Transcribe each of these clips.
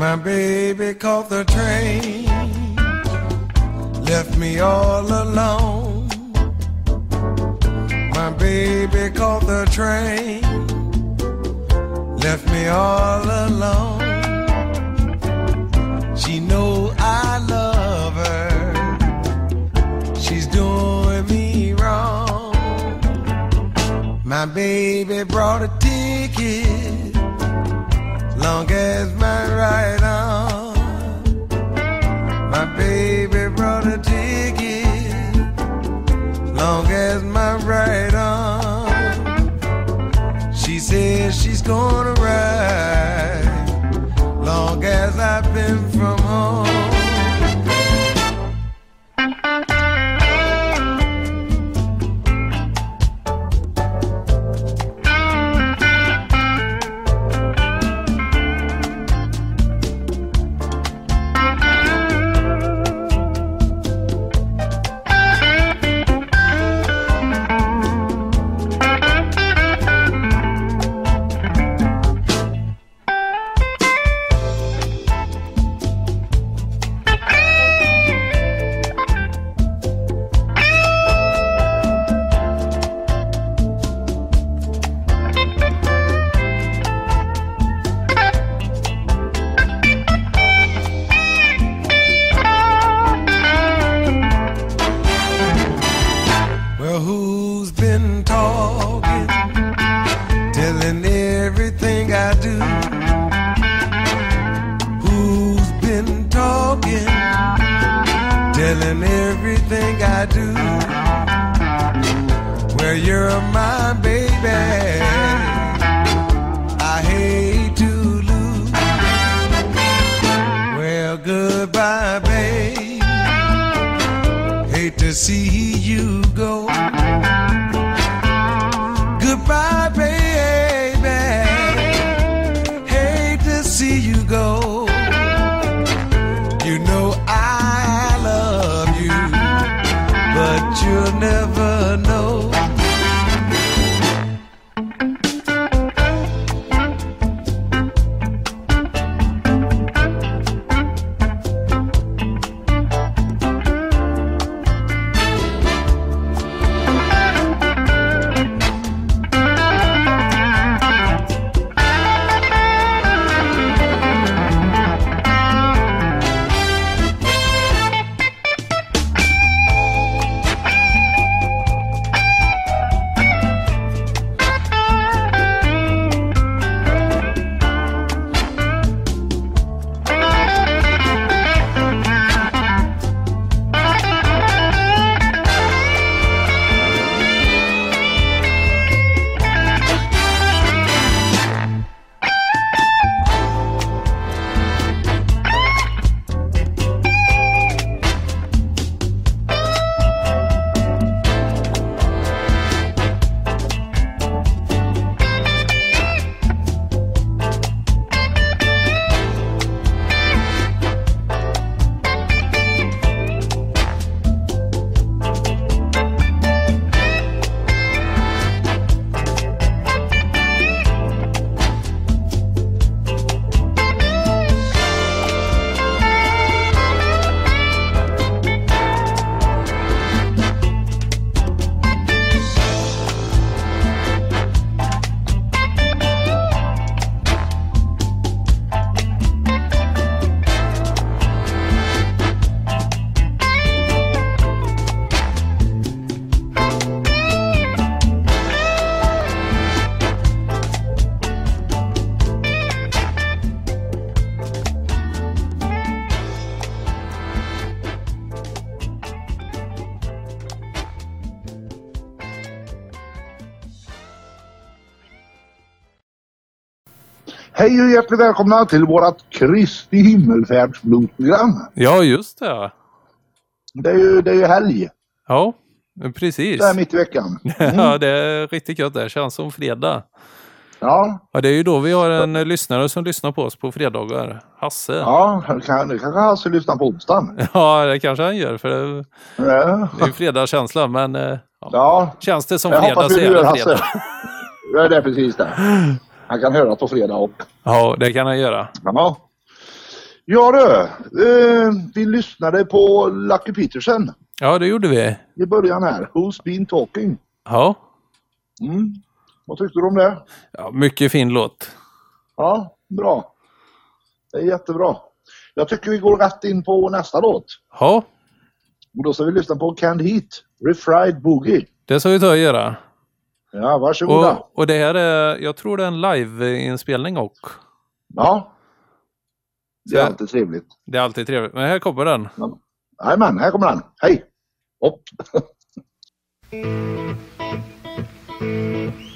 My baby caught the train, left me all alone. My baby caught the train, left me all alone. She know I love her, she's doing me wrong. My baby brought a long as my right arm. My baby brought a ticket, long as my right arm. She says she's gonna telling everything I do? Well, you're my baby. I hate to lose. Well, goodbye, babe. Hate to see you Hej och hjärtligt välkomna till vårat Kristi himmelfärdsbluesprogram. Ja, just det. Det är ju, det är ju helg. Ja, precis. Det är mitt i veckan. Ja, det är riktigt gött. Det känns som fredag. Ja, Ja, det är ju då vi har en lyssnare som lyssnar på oss på fredagar. Hasse. ja det kanske Hasse lyssnar på onsdagen. Ja, det kanske han gör för det Ja, det är ju fredagskänsla. Men eh, ja. ja känns det som fredag så är det fredag. Ja, det är precis det. Han kan höra på fredag och... Ja, det kan han göra. Ja, ja du, eh, vi lyssnade på Lucky Peterson Ja, det gjorde vi. i början här. Who's been talking? Ja, Mm. Vad tyckte du om det? ja mycket fin låt. Ja, bra. Det är jättebra. Jag tycker vi går rätt in på nästa låt. Ja, Och då ska vi lyssna på Canned Heat, Refried Boogie. det ska vi ta och göra. Ja, varsågoda. Och, och det här är, jag tror det är en liveinspelning och Ja. Det är alltid trevligt. det är alltid trevligt. Men här kommer den. Jajamän, här kommer den. Hej! Hopp.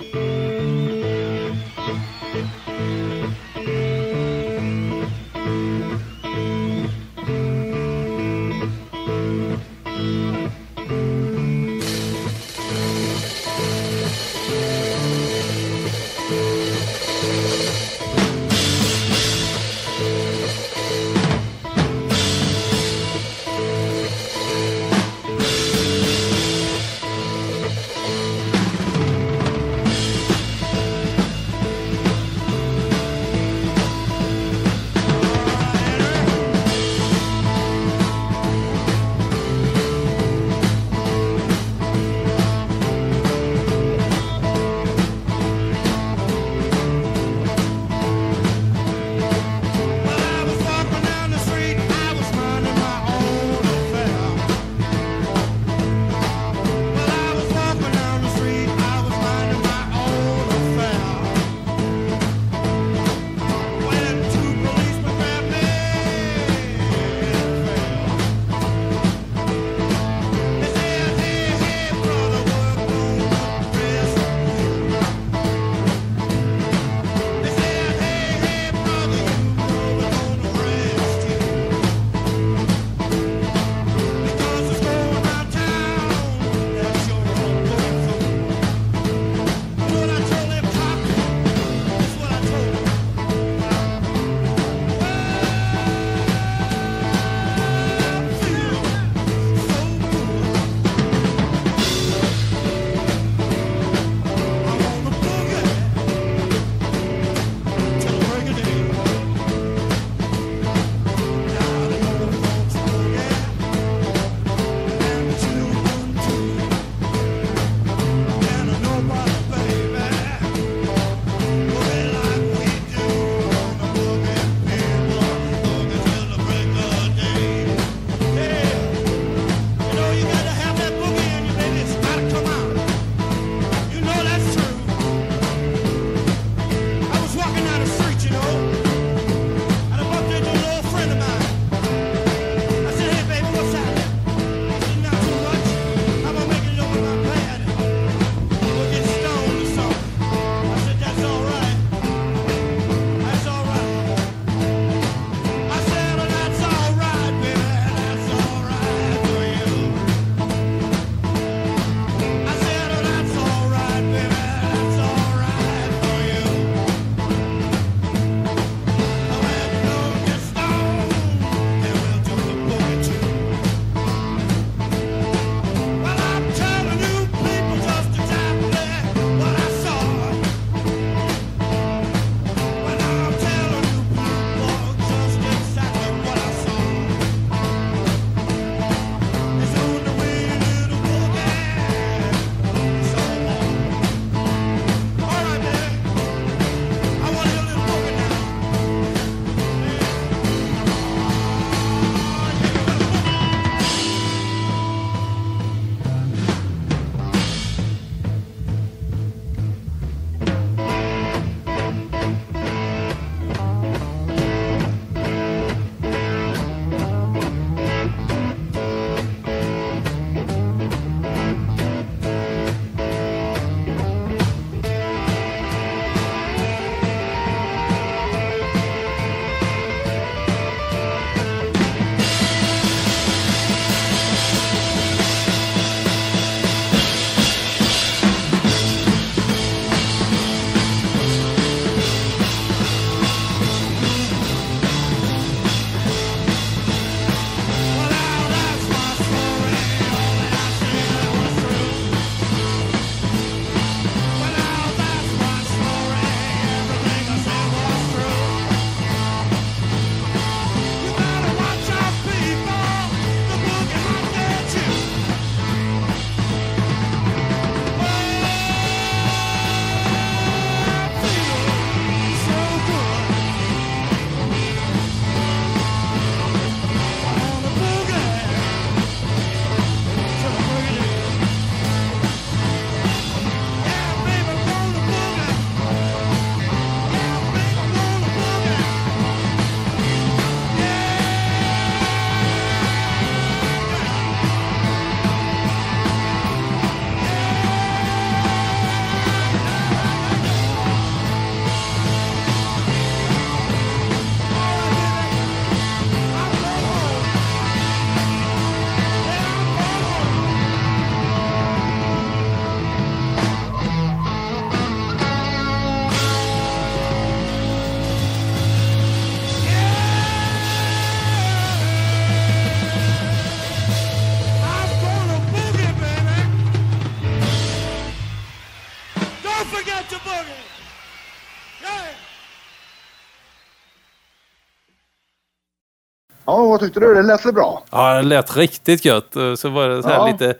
Ja, vad tyckte du? Det lät väl bra? Ja, det lät riktigt gött. Och Så var det så här Ja. lite,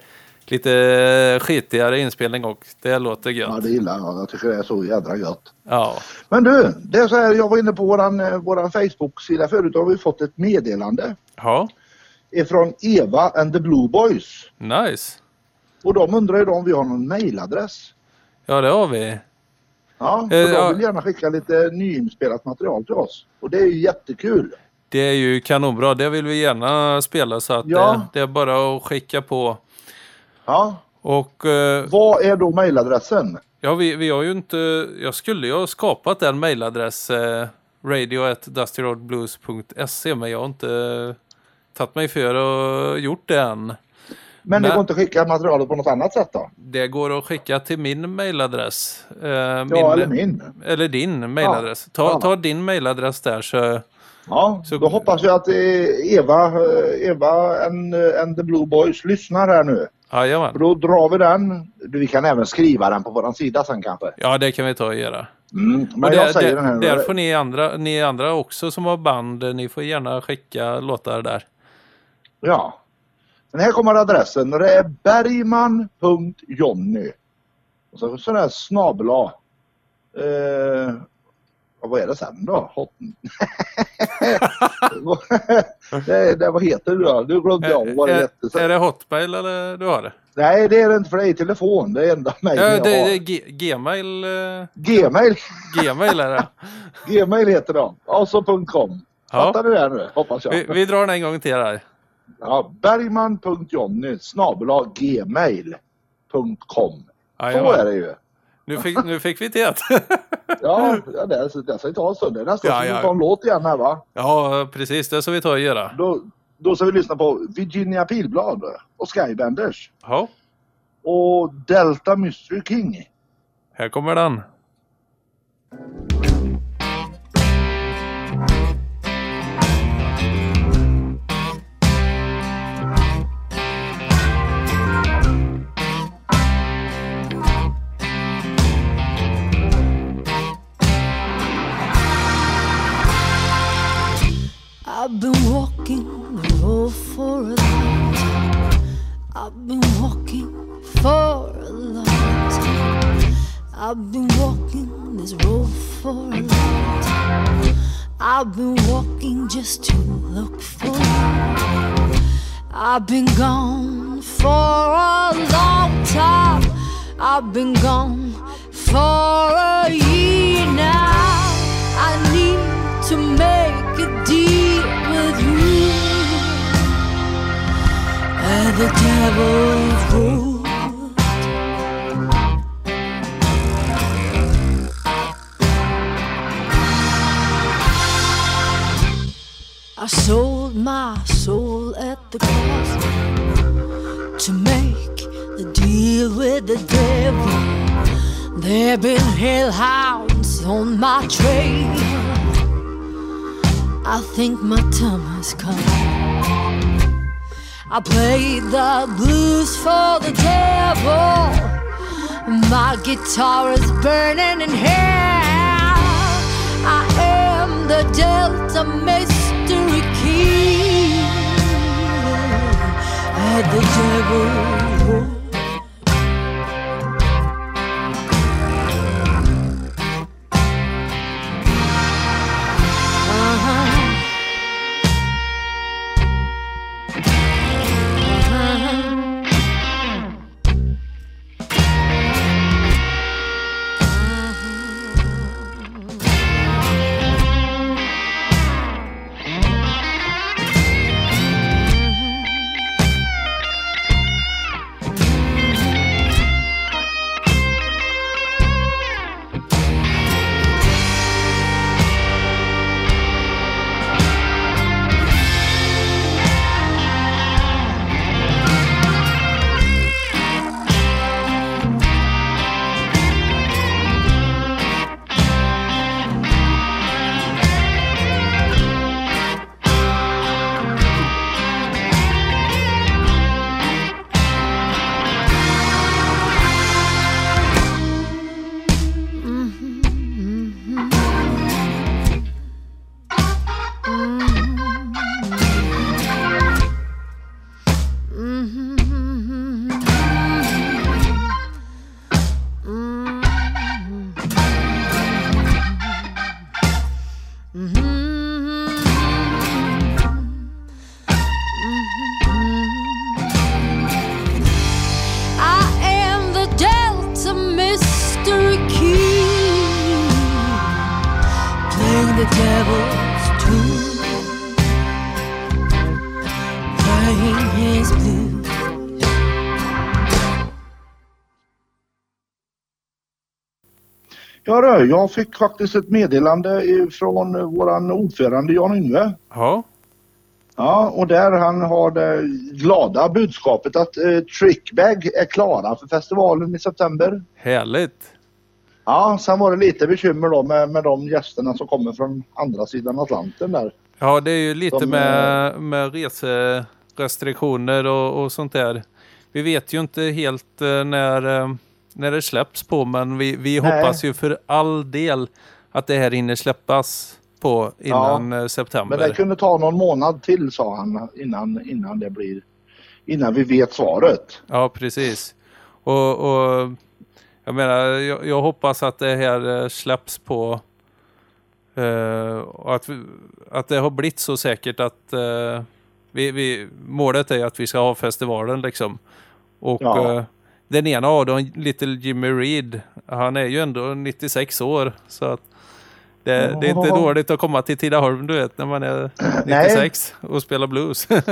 lite skitigare inspelning och det låter Ja, gött. det gillar jag. Jag tycker det är så jädra gött. Ja. Men du, det är så här, jag var inne på våran, eh, våran Facebook-sida förut och har vi fått ett meddelande Ja, ifrån Eva and the Blue Boys. nice. Och de undrar ju då om vi har någon mailadress. Ja, det har vi. Ja, för Eh, de ja. vill gärna skicka lite nyinspelat material till oss. Och det är ju jättekul. Det är ju kanonbra. Det vill vi gärna spela så att Ja. det, det är bara att skicka på. Ja, Och eh, vad är då mailadressen? ja, vi, vi har ju inte... Jag skulle ju ha skapat en mailadress. Eh, radio.dustyroadblues.se men jag har inte eh, tagit mig för och gjort det än. Men det Nej. går inte att skicka materialet på något annat sätt då? Det går att skicka till min mailadress. Eh, Ja, eller min. Eller din mailadress. Ta, Ja. ta din mailadress där så... Ja, Så- då hoppas jag att eh, Eva, eh, Eva and, eh, and the Blue Boys lyssnar här nu. Jajamän. då drar vi den. Vi kan även skriva den på våran sida sen kanske. Ja, det kan vi ta och göra. Mm. Men Och jag där, säger där, den här. där får ni andra, ni andra också som har band, ni får gärna skicka låtar där. Ja. Men här kommer adressen och det är bergman.jonny. Och så sån här snabel. Eh, ja, vad är det sen då? Hot... det, det, vad heter det då? Nu glömde jag vad det är, hette. är det Hotmail eller du har det? Nej det är det inte för det är telefon. Det är enda Ja, mejlen det, jag det är Gmail. eh, Gmail. Gmail är det. Gmail heter de. Alltså .com. Ja. Fattar du det nu? Hoppas jag. Vi, vi drar den en gång till här. Ja, Bergman.jonny gmail.com. Så är det ju. Nu fick, nu fick vi det. Ja, ja det, det ska vi ta en stund. Det är nästan Ja, som ja. ta en låt igen här va? Ja, precis. Det ska vi ta och göra. Då, då ska vi lyssna på Virginia Pilblad och Skybenders. Ja, Och Delta Mystery King. här kommer den. I've been walking the road for a long time. I've been walking for a long time. I've been walking this road for a long time. I've been walking just to look for you. I've been gone for a long time. I've been gone for a year now. I need to make a deal with you. At the devil's road. I sold my soul at the cross to make the deal with the devil. There've been hellhounds on my trail. I think my time has come. I played the blues for the devil. My guitar is burning in hell. I am the Delta Mystery King at the devil. Ja du, jag fick faktiskt ett meddelande från våran ordförande Jan Yngve. Ja, Ja, och där han har det glada budskapet att eh, Trickbag är klara för festivalen i september. härligt. Ja, sen var det lite bekymmer då med, med de gästerna som kommer från andra sidan Atlanten där. Ja, det är ju lite De, med, med reserestriktioner och, och sånt där. Vi vet ju inte helt eh, när, eh, när det släpps på, men vi, vi Nej. hoppas ju för all del att det här hinner släppas på innan eh, september. Men det kunde ta någon månad till sa han innan, innan det blir innan vi vet svaret. Ja, precis. Och, och jag menar, jag, jag hoppas att det här eh, släpps på eh, och att, vi, att det har blivit så säkert att eh, vi, vi, målet är att vi ska ha festivalen liksom. Och Ja. eh, den ena av dem, Little Jimmy Reed, han är ju ändå 96 år. Så att det, det är inte dåligt att komma till Tidaholm, du vet, när man är Nej. 96 och spelar blues. Det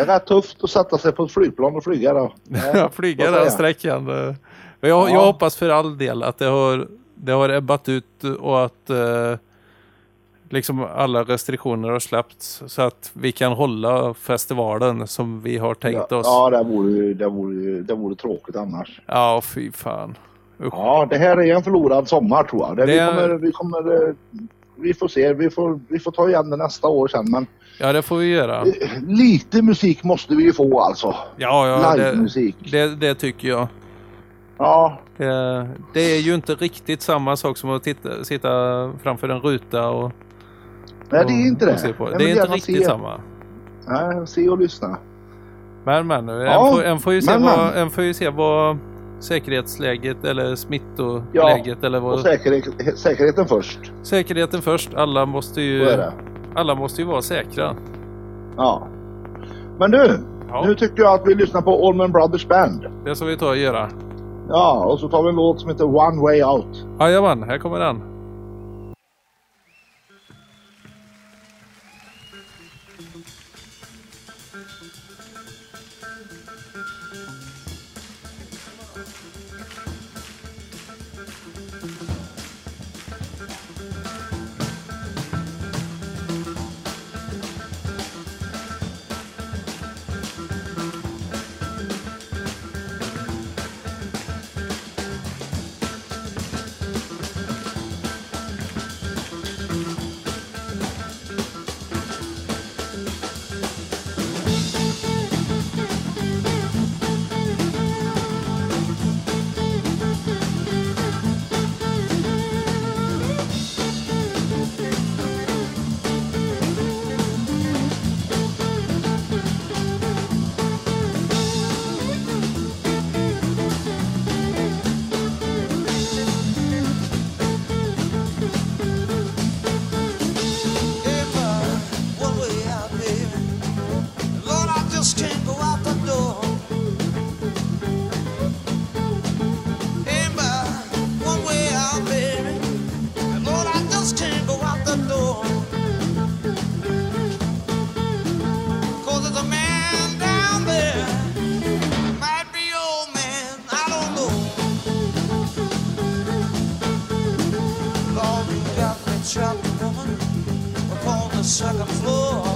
är rätt tufft att sätta sig på ett flygplan och flyga då. Ja, flyga den sträckan. Men Jag, Ja. jag hoppas för all del att det har, det har ebbat ut och att eh, liksom alla restriktioner har släppts så att vi kan hålla festivalen som vi har tänkt Ja, oss. ja det, vore, det, vore, det vore tråkigt annars. Ja, fy fan. Usch. Ja, det här är en förlorad sommar tror jag. Det, Det vi, kommer, vi, kommer, eh, vi får se. Vi får, vi får ta igen det nästa år sen. Men Ja, det får vi göra. eh, lite musik måste vi ju få alltså. Ja, ja det, Livemusik. det, det tycker jag. Ja, Det, det är ju inte riktigt samma sak som att titta, sitta framför en ruta och, nej det är inte och det. på. Jag Det är inte riktigt se. samma. Nej, se och lyssna. Men men, en, Ja, får, en, får ju se men, vad, en får ju se vad säkerhetsläget eller smittoläget eller Och vad... säkerhet, säkerheten först. Säkerheten först. Alla måste ju, det. alla måste ju vara säkra. Ja. Men du, Ja. nu tycker jag att vi lyssnar på Allman Brothers Band. Det ska vi ta och göra. Ja, och så tar vi en låt som heter One Way Out. Jajamän, här kommer den. Trapped, woman upon the second floor.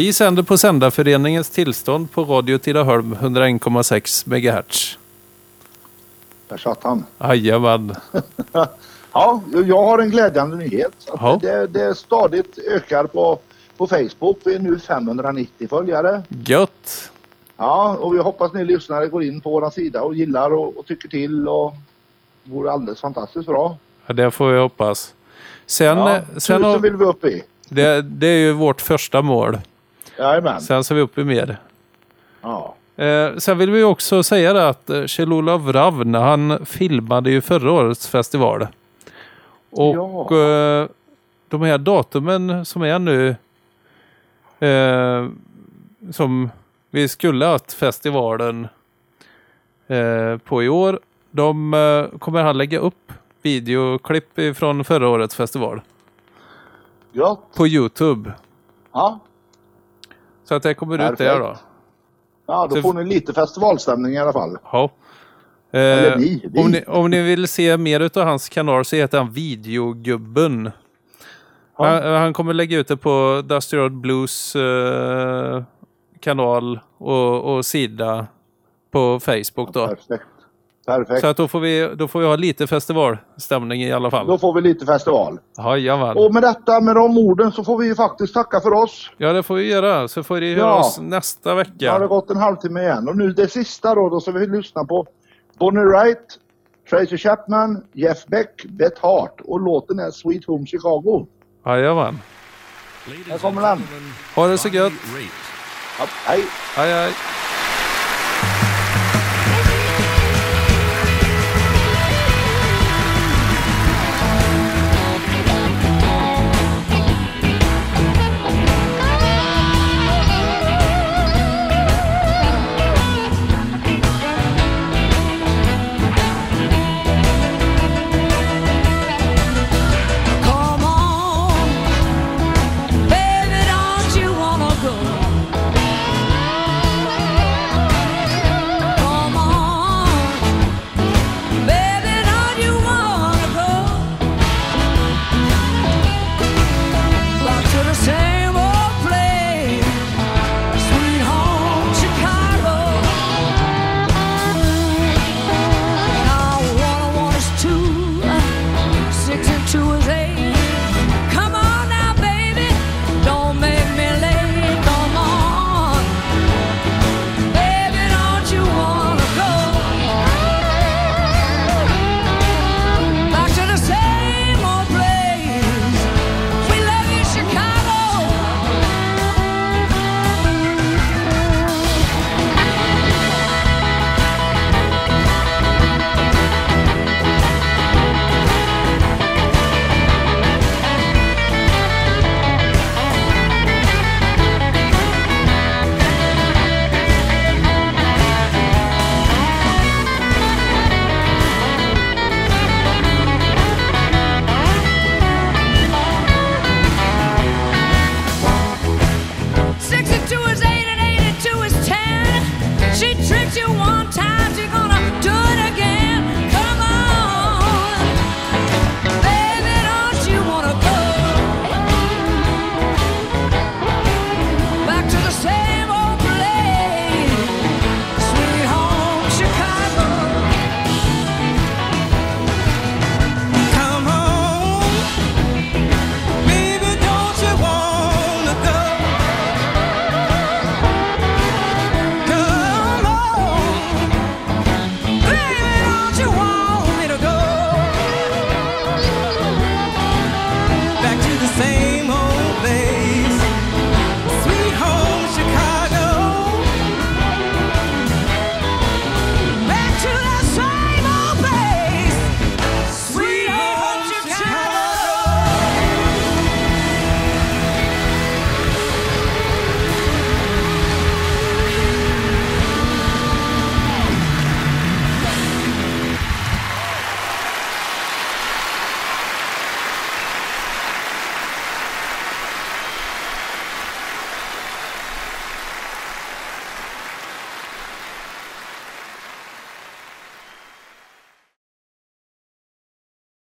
Vi sänder på Sändarföreningens tillstånd på Radio Tidaholm 101,6 MHz. Där satt han. Jajamän. Ja, jag har en glädjande nyhet. Ja. Det, det stadigt ökar på, på Facebook. Vi är nu 590 följare. Gött. Ja, och vi hoppas ni lyssnare går in på vår sida och gillar och, och tycker till. Och det vore alldeles fantastiskt bra. Ja, det får vi hoppas. Sen, Ja, sen vill vi upp i. det, det är ju vårt första mål. Jajamän. Sen ska vi upp i mer. Ja. Eh, sen vill vi också säga det att eh, Kjell-Olof Ravn, han filmade ju förra årets festival. Och eh, de här datumen som är nu, eh, som vi skulle haft festivalen eh, på i år, de eh, kommer han lägga upp videoklipp från förra årets festival Gött. på Youtube. Ja. Så att det kommer ut Perfekt. där då. ja, då Så- får ni lite festivalstämning i alla fall. Ja. Eller Eh, ni, vi. Om, ni, om ni vill se mer av hans kanal så heter han Videogubben. Ja. Han, han kommer lägga ut det på Dusty Road Blues eh, kanal och, och sida på Facebook då. Perfekt. Perfekt. Så att då får, vi, då får vi ha lite festivalstämning i alla fall. Då får vi lite festival. Jajamän. Och med detta, med de orden, så får vi ju faktiskt tacka för oss. Ja, det får vi göra. Så får ni höra Ja. oss nästa Nu har det vecka. gått en halvtimme igen. Och nu det sista då, då ska vi lyssna på Bonnie Wright, Tracy Chapman, Jeff Beck, Beth Hart och låten är Sweet Home Chicago. Jajamän. Här kommer den. Ha det så gött. Ja, hej! Hej, hej.